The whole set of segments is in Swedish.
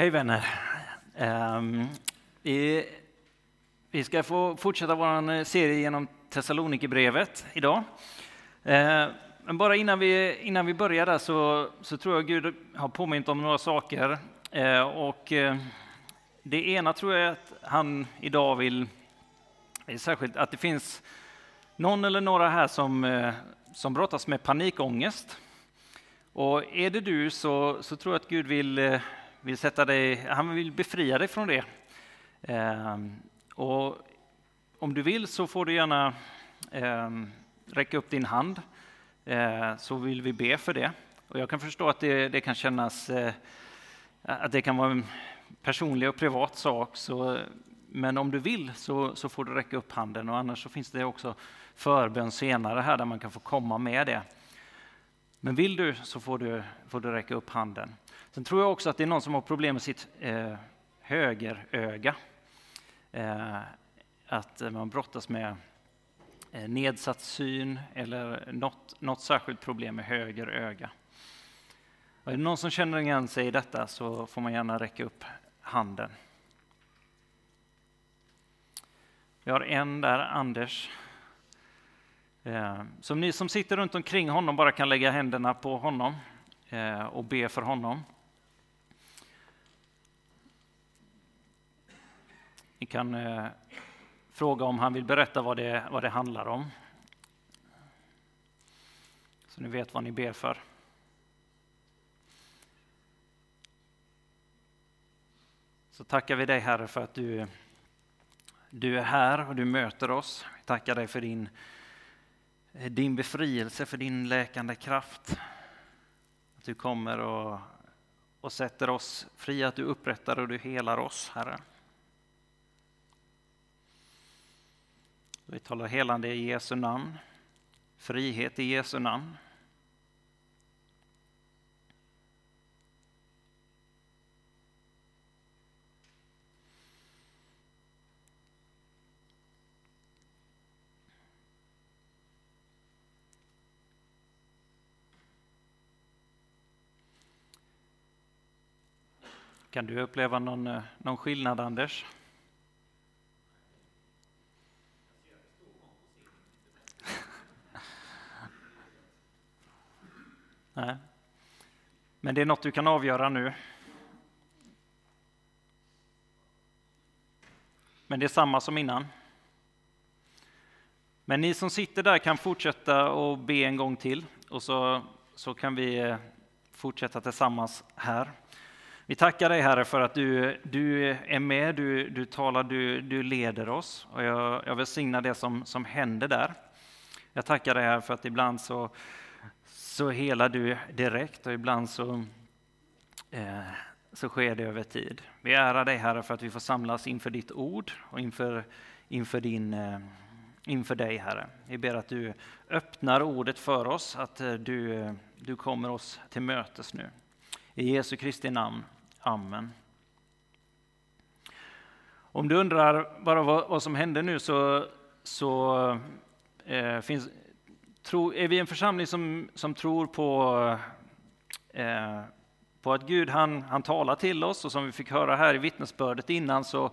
Hej vänner! Um, vi, vi, ska få fortsätta vår eh, serie genom Thessalonikerbrevet idag. Uh, men bara innan vi, innan vi börjar där så, så tror jag Gud har påmint om några saker. Uh, och uh, det ena tror jag att han idag vill, eh, särskilt att det finns någon eller några här som, eh, som brottas med panikångest. Och är det du så, så tror jag att Gud vill vill sätta dig, han vill befria dig från det. Eh, och om du vill så får du gärna eh, räcka upp din hand eh, så vill vi be för det. Och jag kan förstå att det, det kan kännas eh, att det kan vara en personlig och privat sak. Så, men om du vill så, så får du räcka upp handen och annars så finns det också förbön senare här där man kan få komma med det. Men vill du så får du, får du räcka upp handen. Sen tror jag också att det är någon som har problem med sitt eh, högeröga. Eh, att man brottas med eh, nedsatt syn eller något, något särskilt problem med höger öga. Och är det någon som känner igen sig i detta så får man gärna räcka upp handen. Vi har en där, Anders. Eh, som ni som sitter runt omkring honom bara kan lägga händerna på honom eh, och be för honom. Ni kan eh, fråga om han vill berätta vad det, vad det handlar om. Så ni vet vad ni ber för. Så tackar vi dig Herre för att du, du är här och du möter oss. Vi tackar dig för din, Eh, din befrielse, för din läkande kraft. Att du kommer och, och sätter oss fria, att du upprättar och du helar oss, Herre. Vi talar helande i Jesu namn, frihet i Jesu namn. Kan du uppleva någon, eh, någon skillnad, Anders? Nej. Men det är något du kan avgöra nu. Men det är samma som innan. Men ni som sitter där kan fortsätta och be en gång till och så, så kan vi eh, fortsätta tillsammans här. Vi tackar dig Herre för att du, du är med, du, du talar, du, du leder oss. Och jag, jag välsignar det som, som händer där. Jag tackar dig Herre för att ibland så så helar du direkt och ibland så, eh, så sker det över tid. Vi ärar dig Herre för att vi får samlas inför ditt ord och inför, inför, din, eh, inför dig Herre. Vi ber att du öppnar ordet för oss, att eh, du, eh, du kommer oss till mötes nu. I Jesu Kristi namn. Amen. Om du undrar bara vad, vad som hände nu så, så eh, finns, tro, är vi en församling som, som tror på, eh, på att Gud han, han talar till oss och som vi fick höra här i vittnesbördet innan så,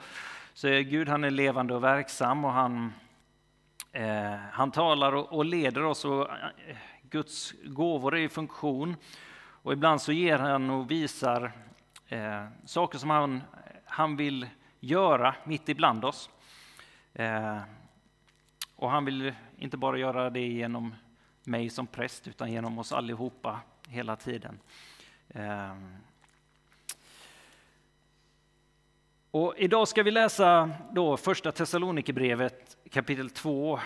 så är Gud han är levande och verksam och han, eh, han talar och, och, leder oss och eh, Guds gåvor är i funktion. Och ibland så ger han och visar eh, saker som han, han vill göra mitt ibland oss. Eh, och han vill inte bara göra det genom mig som präst, utan genom oss allihopa hela tiden. Eh, Och idag ska vi läsa då första Thessalonikerbrevet kapitel 2,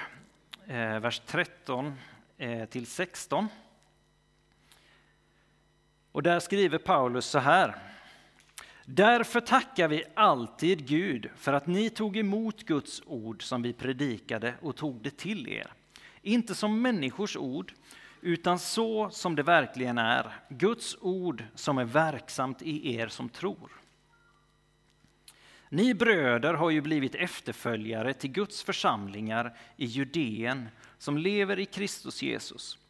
eh, vers 13 eh, till 16. Och där skriver Paulus så här. Därför tackar vi alltid Gud för att ni tog emot Guds ord som vi predikade och tog det till er. Inte som människors ord, utan så som det verkligen är, Guds ord som är verksamt i er som tror. Ni bröder har ju blivit efterföljare till Guds församlingar i Judeen som lever i Kristus Jesus.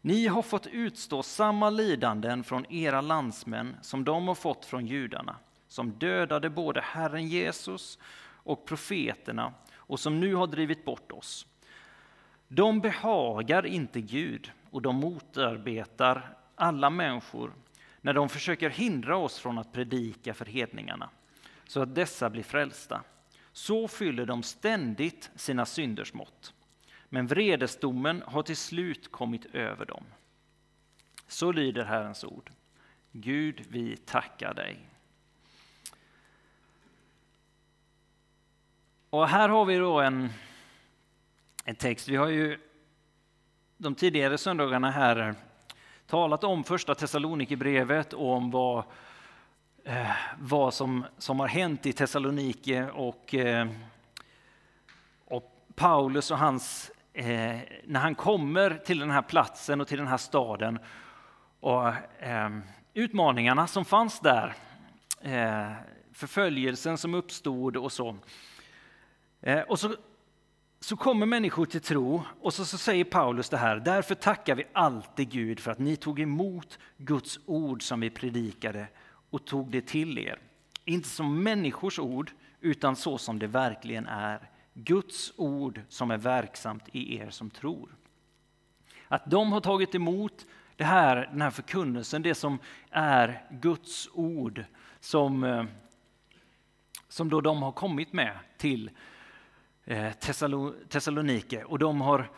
Ni har fått utstå samma lidanden från era landsmän som de har fått från judarna, som dödade både Herren Jesus och profeterna och som nu har drivit bort oss. De behagar inte Gud och de motarbetar alla människor när de försöker hindra oss från att predika för hedningarna så att dessa blir frälsta. Så fyller de ständigt sina synders mått. Men vredesdomen har till slut kommit över dem. Så lyder Herrens ord. Gud, vi tackar dig. Och här har vi då en, en text. Vi har ju de tidigare söndagarna här talat om första Thessalonikerbrevet och om vad, eh, vad som, som har hänt i Thessalonike och, eh, och Paulus och hans, eh, när han kommer till den här platsen och till den här staden och eh, utmaningarna som fanns där, eh, förföljelsen som uppstod och så. Eh, och så, så kommer människor till tro och så, så säger Paulus det här. Därför tackar vi alltid Gud för att ni tog emot Guds ord som vi predikade och tog det till er. Inte som människors ord utan så som det verkligen är. Guds ord som är verksamt i er som tror. Att de har tagit emot det här, den här förkunnelsen, det som är Guds ord som, eh, som då de har kommit med till eh, Thessalonike. Och de har,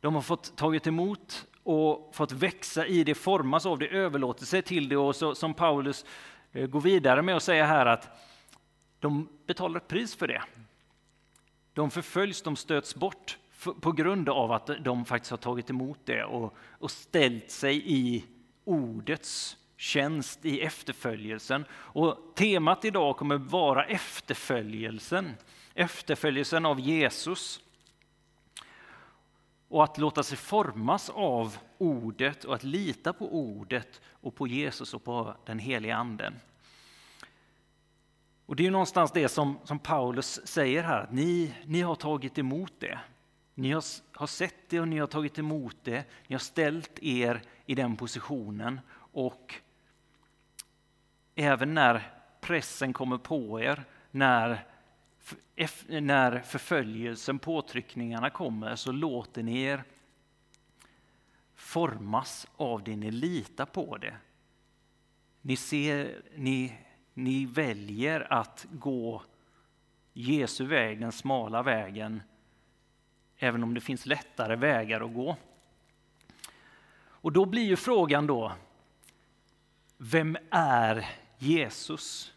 de har fått tagit emot och fått växa i det, formas av det, överlåter sig till det. Och så, som Paulus eh, går vidare med att säga här att de betalar ett pris för det. De förföljs, de stöts bort på grund av att de faktiskt har tagit emot det och, och ställt sig i ordets tjänst i efterföljelsen. Och temat idag kommer vara efterföljelsen, efterföljelsen av Jesus. Och att låta sig formas av ordet och att lita på ordet och på Jesus och på den heliga anden. Och Det är någonstans det som, som Paulus säger här, att ni, ni har tagit emot det. Ni har, har sett det och ni har tagit emot det. Ni har ställt er i den positionen och även när pressen kommer på er, när, när förföljelsen, påtryckningarna kommer, så låter ni er formas av det ni litar på det. Ni, ser, ni, ni väljer att gå Jesu väg, den smala vägen, även om det finns lättare vägar att gå. Och då blir ju frågan då, vem är Jesus?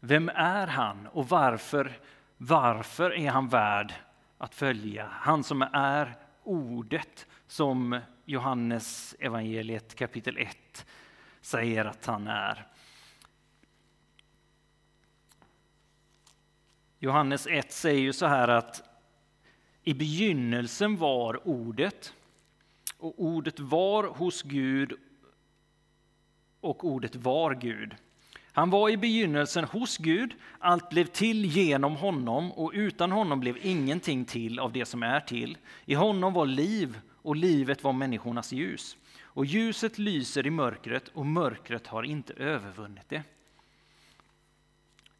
Vem är han och varför, varför är han värd att följa? Han som är ordet som Johannes evangeliet kapitel 1 säger att han är. Johannes 1 säger ju så här att i begynnelsen var ordet och ordet var hos Gud och ordet var Gud. Han var i begynnelsen hos Gud, allt blev till genom honom och utan honom blev ingenting till av det som är till. I honom var liv och livet var människornas ljus. Och ljuset lyser i mörkret och mörkret har inte övervunnit det.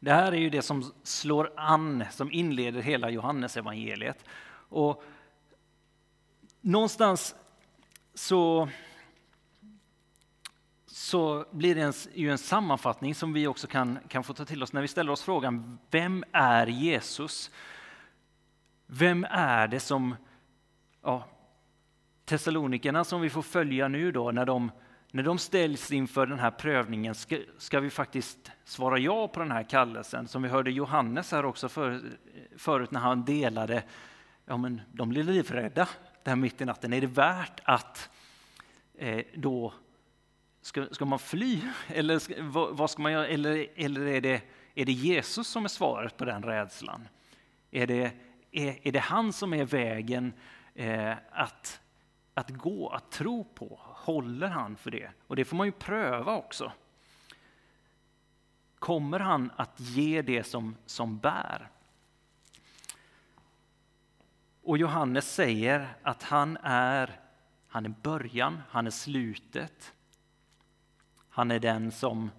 Det här är ju det som slår an, som inleder hela Johannesevangeliet. Och någonstans så, så blir det en, ju en sammanfattning som vi också kan, kan få ta till oss när vi ställer oss frågan Vem är Jesus? Vem är det som ja, Thessalonikerna som vi får följa nu då när de, när de ställs inför den här prövningen ska, ska vi faktiskt svara ja på den här kallelsen som vi hörde Johannes här också för, förut när han delade ja, men de blir livrädda där mitt i natten. Är det värt att eh, då, ska, ska man fly? Eller ska, vad, vad, ska man göra? Eller, eller är, det, är det Jesus som är svaret på den rädslan? Är det, är, är det han som är vägen eh, att, att gå, att tro på? Håller han för det? Och det får man ju pröva också. Kommer han att ge det som, som bär? Och Johannes säger att han är, han är början, han är slutet. Han är den som,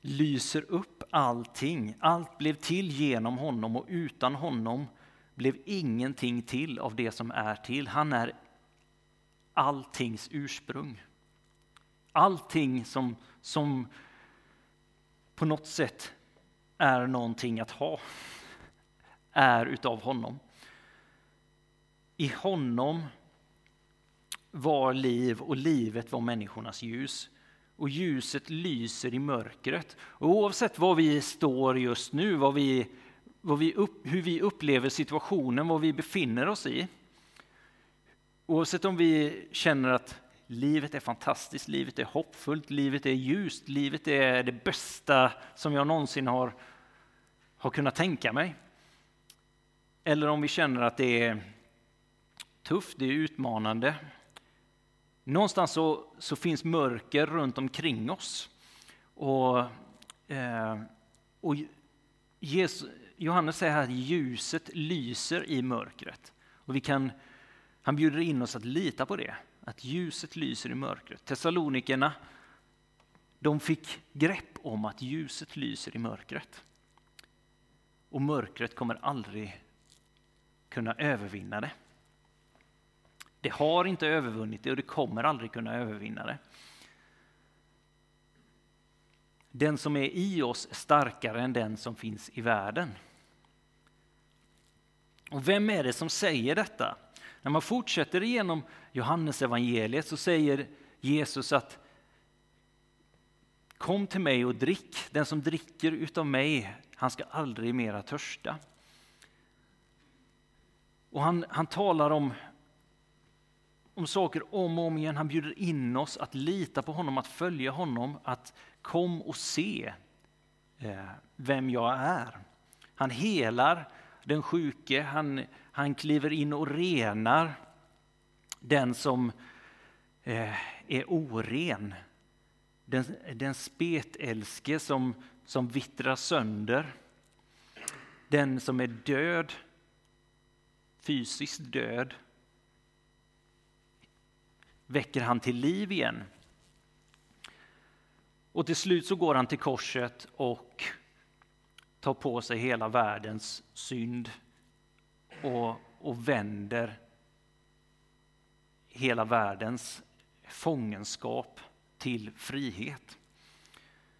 lyser upp allting. Allt blev till genom honom och utan honom blev ingenting till av det som är till. Han är alltings ursprung. Allting som, som på något sätt är någonting att ha är utav honom. I honom var liv och livet var människornas ljus. Och ljuset lyser i mörkret. Och oavsett var vi står just nu, vad vi, vad vi upp, hur vi upplever situationen, vad vi befinner oss i. Oavsett om vi känner att livet är fantastiskt, livet är hoppfullt, livet är ljust, livet är det bästa som jag någonsin har, har kunnat tänka mig. Eller om vi känner att det är tufft, det är utmanande. Någonstans så, så finns mörker runt omkring oss. Och, eh, och Jesus, Johannes säger här att ljuset lyser i mörkret. Och vi kan, han bjuder in oss att lita på det, att ljuset lyser i mörkret. Thessalonikerna, de fick grepp om att ljuset lyser i mörkret. Och mörkret kommer aldrig kunna övervinna det. Det har inte övervunnit det och det kommer aldrig kunna övervinna det. Den som är i oss är starkare än den som finns i världen. Och vem är det som säger detta? När man fortsätter igenom Johannes evangeliet så säger Jesus att Kom till mig och drick. Den som dricker utav mig, han ska aldrig mera törsta. Och han, han talar om, om saker om och om igen. Han bjuder in oss att lita på honom, att följa honom, att kom och se eh, vem jag är. Han helar den sjuke, han, han kliver in och renar den som eh, är oren. Den, den spetälske som, som vittrar sönder. Den som är död, fysiskt död, väcker han till liv igen. Och till slut så går han till korset och tar på sig hela världens synd och, och vänder hela världens fångenskap till frihet.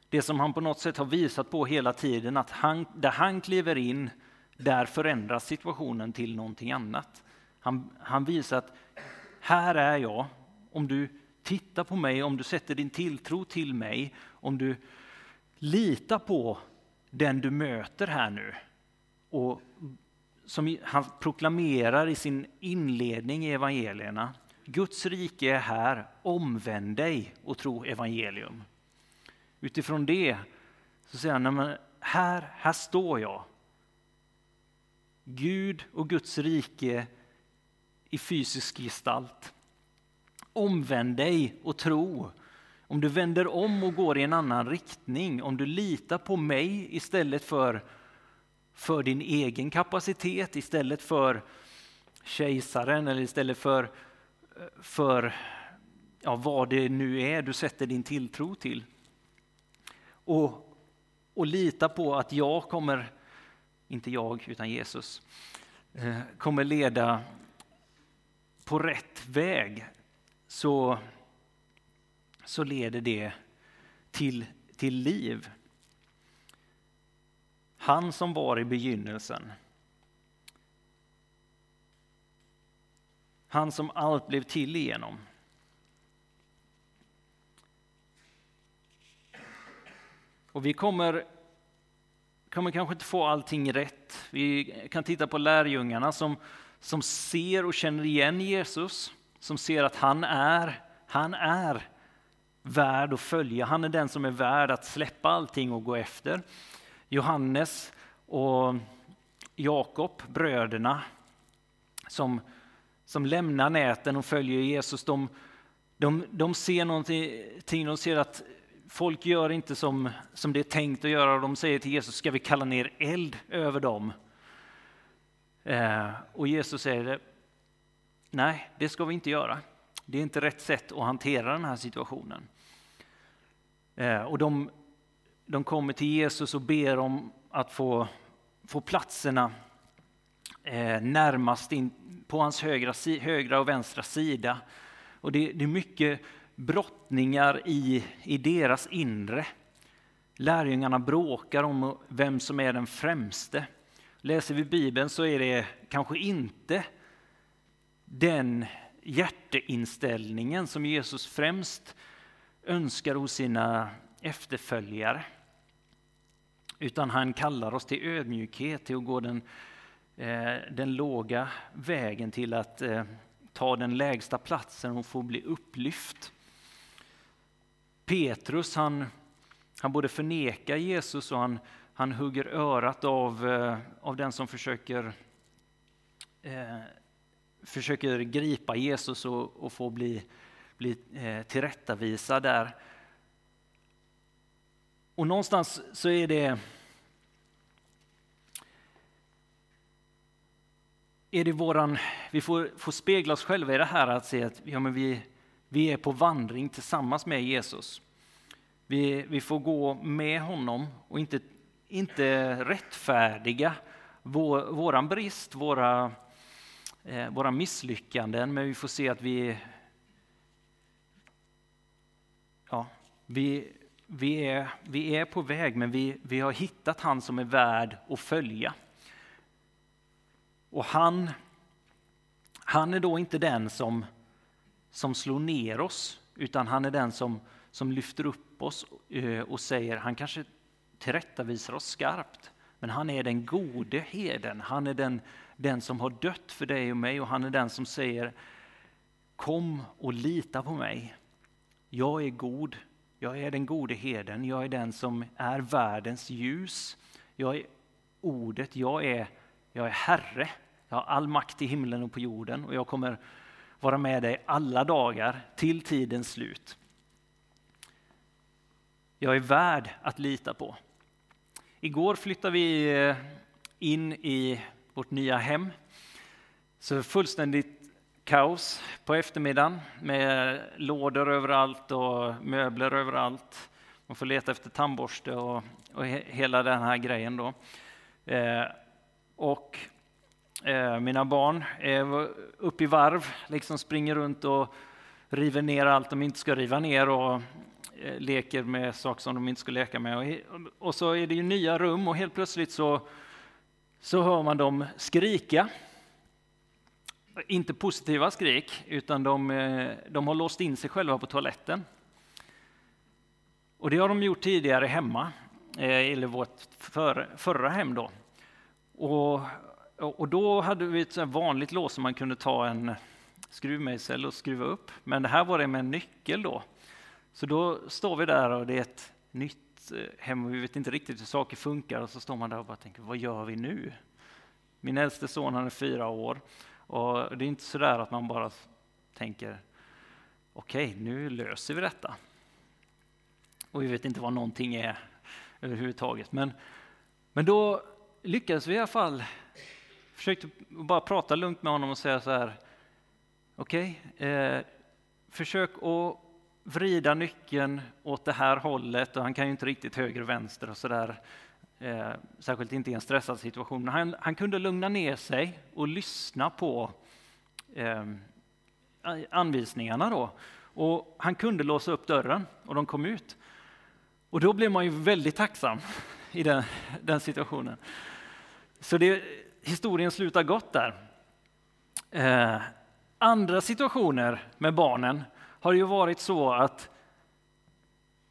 Det som han på något sätt har visat på hela tiden, att han, där han kliver in, där förändras situationen till någonting annat. Han, han visar att här är jag, om du tittar på mig, om du sätter din tilltro till mig, om du litar på den du möter här nu och som han proklamerar i sin inledning i evangelierna. Guds rike är här, omvänd dig och tro evangelium. Utifrån det så säger han, här, här står jag. Gud och Guds rike i fysisk gestalt. Omvänd dig och tro. Om du vänder om och går i en annan riktning, om du litar på mig istället för, för din egen kapacitet, istället för kejsaren eller istället för, för ja, vad det nu är du sätter din tilltro till. Och, och lita på att jag kommer, inte jag utan Jesus, eh, kommer leda på rätt väg så, så leder det till, till liv. Han som var i begynnelsen. Han som allt blev till igenom. Och vi kommer, kommer kanske inte få allting rätt. Vi kan titta på lärjungarna som, som ser och känner igen Jesus som ser att han är, han är värd att följa. Han är den som är värd att släppa allting och gå efter. Johannes och Jakob, bröderna, som, som lämnar näten och följer Jesus, de, de, de ser någonting, de ser att folk gör inte som, som det är tänkt att göra. De säger till Jesus, ska vi kalla ner eld över dem? Eh, och Jesus säger, Nej, det ska vi inte göra. Det är inte rätt sätt att hantera den här situationen. Eh, och de, de kommer till Jesus och ber om att få, få platserna eh, närmast in på hans högra, högra och vänstra sida. Och det, det är mycket brottningar i, i deras inre. Lärjungarna bråkar om vem som är den främste. Läser vi Bibeln så är det kanske inte den hjärteinställningen som Jesus främst önskar hos sina efterföljare. Utan han kallar oss till ödmjukhet, till att gå den, eh, den låga vägen till att eh, ta den lägsta platsen och få bli upplyft. Petrus han, han både förnekar Jesus och han, han hugger örat av, eh, av den som försöker, eh, försöker gripa Jesus och, och få bli, bli eh, tillrättavisad där. Och någonstans så är det är det våran, vi får, får spegla oss själva i det här att se att ja, men vi, vi är på vandring tillsammans med Jesus. Vi, vi får gå med honom och inte, inte rättfärdiga vår, våran brist, våra, Eh, våra misslyckanden, men vi får se att vi, ja, vi, vi, är, vi är på väg, men vi, vi har hittat han som är värd att följa. Och han, han är då inte den som, som slår ner oss, utan han är den som, som lyfter upp oss eh, och säger, han kanske tillrättavisar oss skarpt, men han är den gode heden. Han är den, den som har dött för dig och mig och han är den som säger, kom och lita på mig. Jag är god, jag är den gode heden, jag är den som är världens ljus. Jag är ordet, jag är, jag är Herre. Jag har all makt i himlen och på jorden och jag kommer vara med dig alla dagar till tidens slut. Jag är värd att lita på. Igår flyttade vi eh, in i vårt nya hem. Så fullständigt kaos på eftermiddagen med lådor överallt och möbler överallt. Man får leta efter tandborste och, och hela den här grejen. Då. Eh, och eh, mina barn är uppe i varv, liksom springer runt och river ner allt de inte ska riva ner och eh, leker med saker som de inte ska leka med. Och, och så är det ju nya rum och helt plötsligt så, så hör man dem skrika inte positiva skrik, utan de, eh, de har låst in sig själva på toaletten. Och det har de gjort tidigare hemma, eh, eller vårt för, förra hem. Då. Och, och då hade vi ett vanligt lås som man kunde ta en skruvmejsel och skruva upp. Men det här var det med en nyckel då. Så då står vi där och det är ett nytt Eh, hem och vi vet inte riktigt hur saker funkar och så står man där och bara tänker, vad gör vi nu? Min äldste son han är fyra år och det är inte så där att man bara tänker okej, okay, nu löser vi detta. Och vi vet inte vad någonting är överhuvudtaget. Men, men då lyckades vi i alla fall, försökte bara prata lugnt med honom och säga så här, okej, okay, eh, försök att vrida nyckeln åt det här hållet och han kan ju inte riktigt höger och vänster och sådär. Eh, särskilt inte i en stressad situation. Men han, han kunde lugna ner sig och lyssna på eh, anvisningarna. Då. Och han kunde låsa upp dörren och de kom ut. Och då blev man ju väldigt tacksam i den, den situationen. Så det, historien slutar gott där. Eh, andra situationer med barnen har det ju varit så att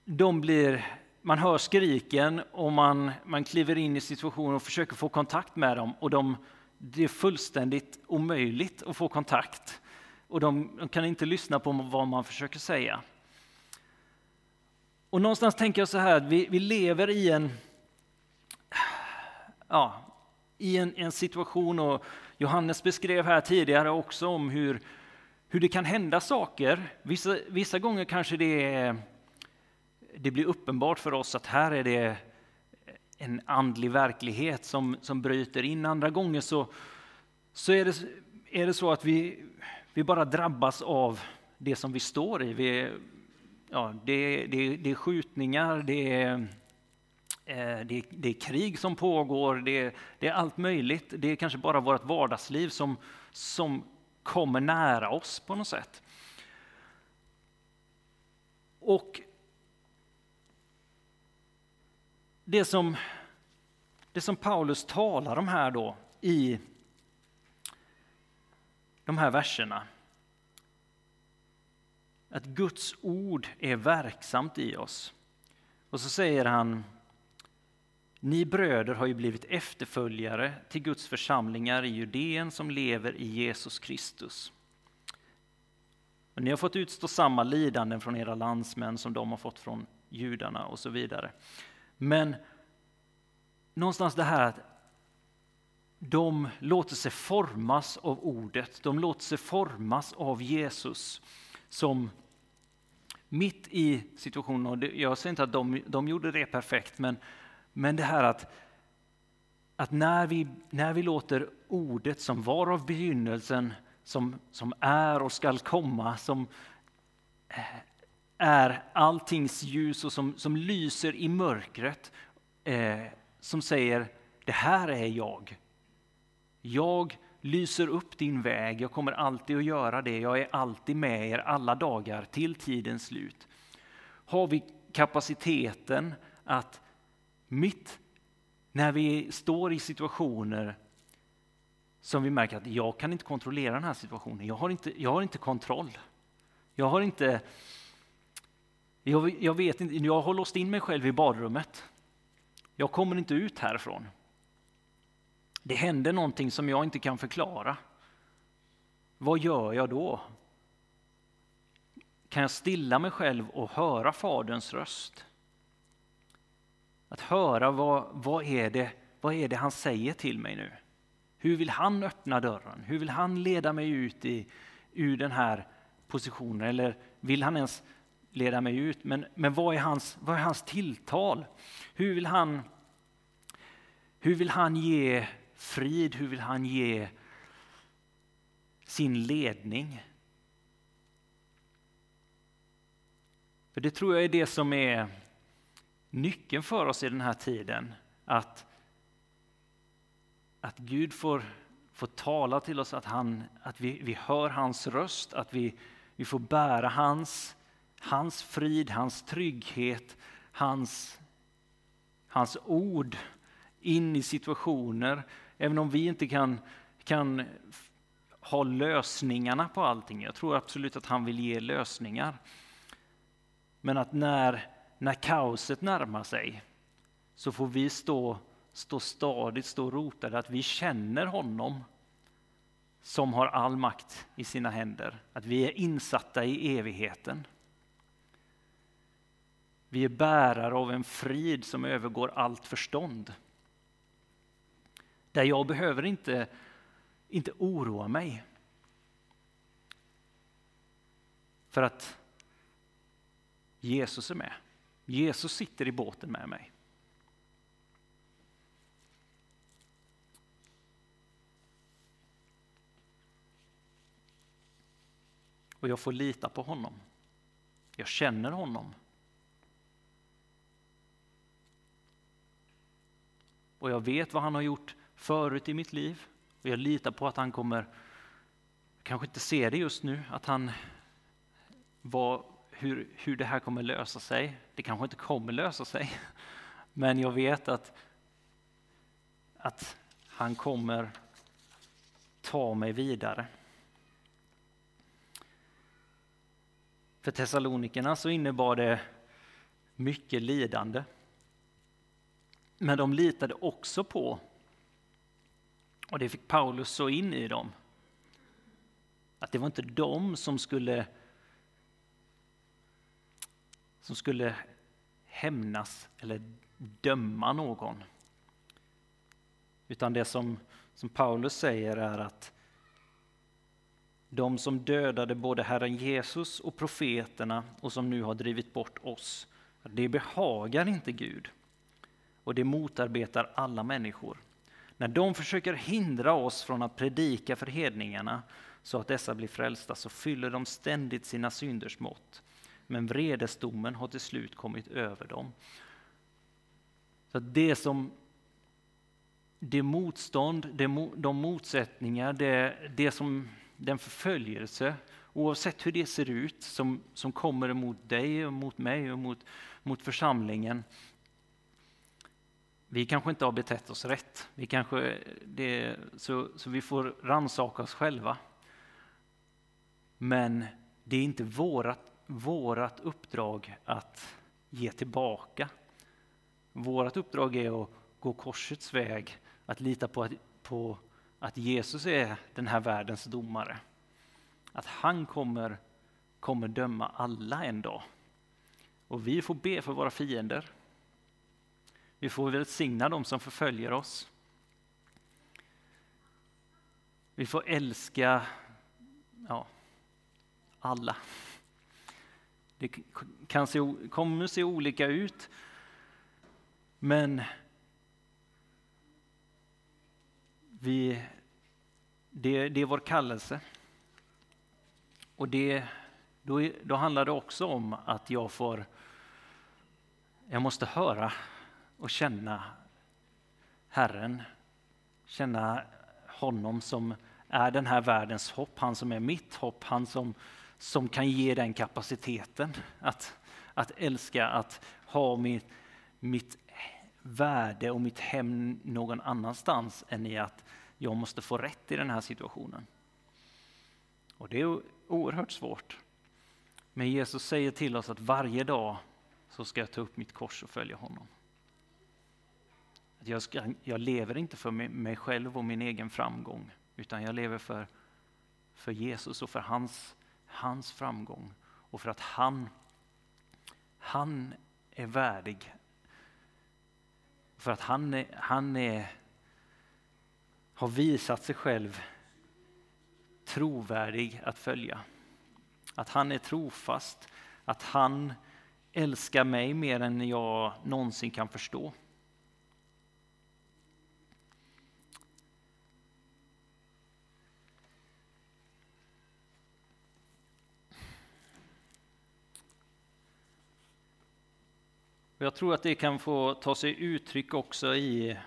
de blir man hör skriken och man, man kliver in i situationen och försöker få kontakt med dem och de, det är fullständigt omöjligt att få kontakt. Och de, de kan inte lyssna på vad man försöker säga. Och någonstans tänker jag så här att vi, vi lever i en, ja, i en, en situation och Johannes beskrev här tidigare också om hur, hur det kan hända saker. Vissa, vissa gånger kanske det är det blir uppenbart för oss att här är det en andlig verklighet som, som bryter in. Andra gånger så, så är, det, är det så att vi, vi bara drabbas av det som vi står i. Vi, ja, det, det, det är skjutningar, det är eh, det är, det är krig som pågår, det är, det är allt möjligt. Det är kanske bara vårt vardagsliv som, som kommer nära oss på något sätt. Och det som, det som Paulus talar om här då i de här verserna. Att Guds ord är verksamt i oss. Och så säger han ni bröder har ju blivit efterföljare till Guds församlingar i Judeen som lever i Jesus Kristus. Ni har fått utstå samma lidanden från era landsmän som de har fått från judarna och så vidare. Men någonstans det här att de låter sig formas av ordet, de låter sig formas av Jesus som mitt i situationen, och jag säger inte att de, de gjorde det perfekt, men, men det här att, att när, vi, när vi låter ordet som var av begynnelsen, som, som är och skall komma, som eh, är alltings ljus och som, som lyser i mörkret, eh, som säger det här är jag. Jag lyser upp din väg, jag kommer alltid att göra det, jag är alltid med er alla dagar till tidens slut. Har vi kapaciteten att mitt när vi står i situationer som vi märker att jag kan inte kontrollera den här situationen, jag har inte, jag har inte kontroll. Jag har inte, jag, jag vet inte, jag har låst in mig själv i badrummet. Jag kommer inte ut härifrån. Det händer någonting som jag inte kan förklara. Vad gör jag då? Kan jag stilla mig själv och höra Faderns röst? Att höra vad, vad, är det, vad är det han säger till mig nu? Hur vill han öppna dörren? Hur vill han leda mig ut i, ur den här positionen? Eller vill han ens leda mig ut? Men, men vad, är hans, vad är hans tilltal? Hur vill han, hur vill han ge frid? Hur vill han ge sin ledning? För det tror jag är det som är nyckeln för oss i den här tiden. Att, att Gud får, får tala till oss, att, han, att vi, vi hör hans röst, att vi, vi får bära hans, hans frid, hans trygghet, hans, hans ord in i situationer Även om vi inte kan, kan ha lösningarna på allting. Jag tror absolut att han vill ge lösningar. Men att när, när kaoset närmar sig så får vi stå, stå stadigt, stå rotade, att vi känner honom som har all makt i sina händer. Att vi är insatta i evigheten. Vi är bärare av en frid som övergår allt förstånd. Där jag behöver inte, inte oroa mig. För att Jesus är med. Jesus sitter i båten med mig. Och jag får lita på honom. Jag känner honom. Och jag vet vad han har gjort förut i mitt liv. Och jag litar på att han kommer, kanske inte ser det just nu, att han var, hur, hur det här kommer lösa sig. Det kanske inte kommer lösa sig, men jag vet att, att han kommer ta mig vidare. För Thessalonikerna så innebar det mycket lidande. Men de litade också på och det fick Paulus så in i dem. Att det var inte de som skulle, som skulle hämnas eller döma någon. Utan det som, som Paulus säger är att de som dödade både Herren Jesus och profeterna och som nu har drivit bort oss, det behagar inte Gud och det motarbetar alla människor. När de försöker hindra oss från att predika för hedningarna så att dessa blir frälsta så fyller de ständigt sina synders mått. Men vredesdomen har till slut kommit över dem. Så att det som det motstånd, det, de motsättningar, det, det som, den förföljelse, oavsett hur det ser ut, som, som kommer emot dig och mot mig och mot, mot församlingen. Vi kanske inte har betett oss rätt, vi kanske, det, så, så vi får rannsaka oss själva. Men det är inte vårat, vårt uppdrag att ge tillbaka. Vårt uppdrag är att gå korsets väg, att lita på att, på att Jesus är den här världens domare. Att han kommer, kommer döma alla en dag. Och vi får be för våra fiender. Vi får välsigna dem som förföljer oss. Vi får älska ja, alla. Det kan se, kommer se olika ut, men vi, det, det är vår kallelse. Och det, då, då handlar det också om att jag får, jag måste höra och känna Herren, känna honom som är den här världens hopp, han som är mitt hopp, han som, som kan ge den kapaciteten att, att älska, att ha mitt, mitt värde och mitt hem någon annanstans än i att jag måste få rätt i den här situationen. Och det är oerhört svårt. Men Jesus säger till oss att varje dag så ska jag ta upp mitt kors och följa honom. Att jag, ska, jag lever inte för mig själv och min egen framgång, utan jag lever för, för Jesus och för hans, hans framgång. Och för att han, han är värdig. För att han, är, han är, har visat sig själv trovärdig att följa. Att han är trofast, att han älskar mig mer än jag någonsin kan förstå. Jag tror att det kan få ta sig uttryck också i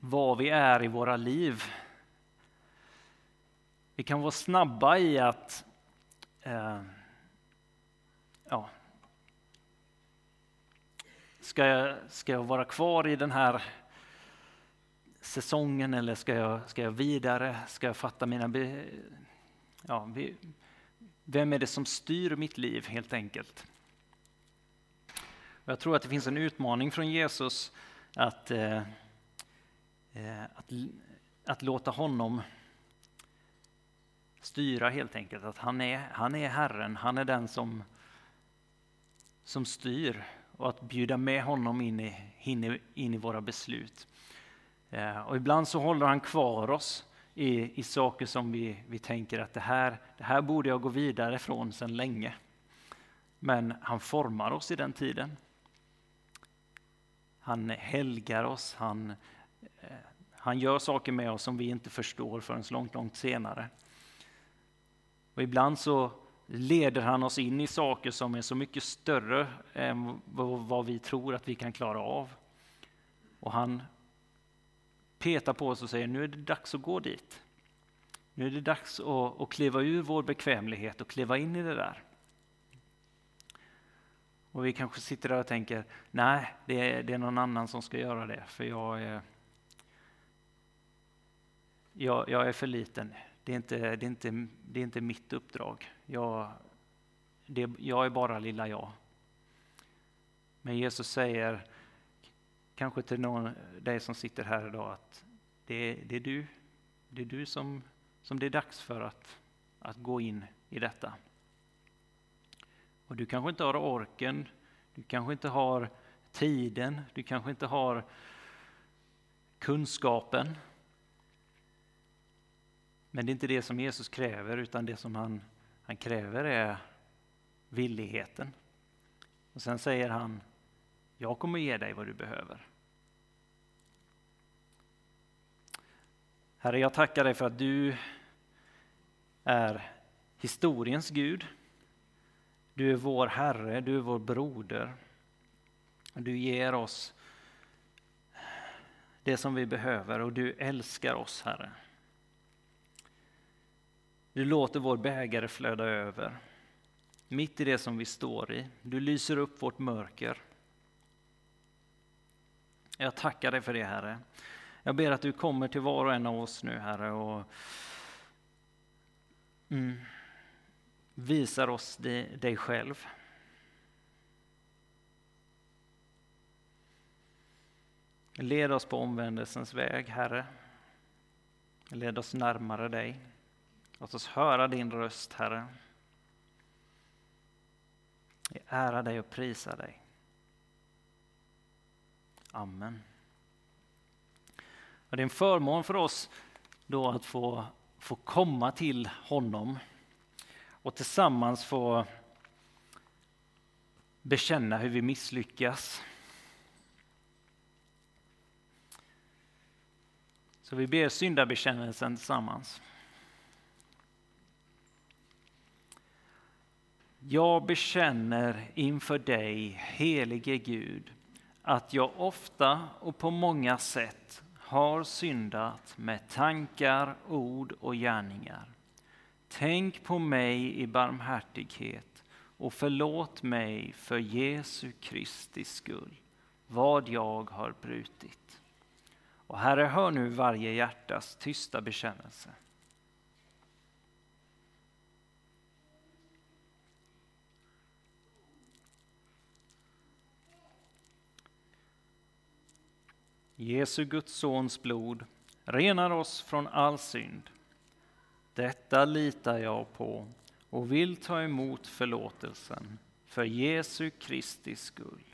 vad vi är i våra liv. Vi kan vara snabba i att eh, ja, ska, jag, ska jag vara kvar i den här säsongen eller ska jag, ska jag vidare? Ska jag fatta mina... Be, ja, vi, vem är det som styr mitt liv helt enkelt? jag tror att det finns en utmaning från Jesus att eh, Eh, att, att låta honom styra helt enkelt. Att han är, han är Herren, han är den som, som styr. Och att bjuda med honom in i, in i, in i våra beslut. Eh, och ibland så håller han kvar oss i, i saker som vi, vi tänker att det här, det här borde jag gå vidare från sedan länge. Men han formar oss i den tiden. Han helgar oss, han, eh, han gör saker med oss som vi inte förstår förrän långt, långt senare. Och ibland så leder han oss in i saker som är så mycket större än vad vi tror att vi kan klara av. Och han petar på oss och säger nu är det dags att gå dit. Nu är det dags att, att kliva ur vår bekvämlighet och kliva in i det där. Och vi kanske sitter där och tänker, nej, det är, det är någon annan som ska göra det, för jag är, jag, jag är för liten. Det är inte, det är inte, det är inte mitt uppdrag. Jag, det, jag är bara lilla jag. Men Jesus säger, kanske till någon dig som sitter här idag, att det, det är du, det är du som, som det är dags för att, att gå in i detta. Och du kanske inte har orken, du kanske inte har tiden, du kanske inte har kunskapen. Men det är inte det som Jesus kräver, utan det som han, han kräver är villigheten. Och sen säger han, jag kommer ge dig vad du behöver. Herre, jag tackar dig för att du är historiens Gud. Du är vår Herre, du är vår broder. Du ger oss det som vi behöver och du älskar oss, Herre. Du låter vår bägare flöda över, mitt i det som vi står i. Du lyser upp vårt mörker. Jag tackar dig för det, Herre. Jag ber att du kommer till var och en av oss nu, Herre, och mm, visar oss dig själv. Led oss på omvändelsens väg, Herre. Led oss närmare dig. Låt oss höra din röst, Herre. Vi ärar dig och prisar dig. Amen. Det är en förmån för oss då att få, få komma till honom och tillsammans få bekänna hur vi misslyckas. Så vi ber syndabekännelsen tillsammans. Jag bekänner inför dig, helige Gud, att jag ofta och på många sätt har syndat med tankar, ord och gärningar. Tänk på mig i barmhärtighet och förlåt mig för Jesu Kristi skull, vad jag har brutit. Och Herre, hör nu varje hjärtas tysta bekännelse. Jesu Guds sons blod renar oss från all synd. Detta litar jag på och vill ta emot förlåtelsen för Jesu Kristi skull.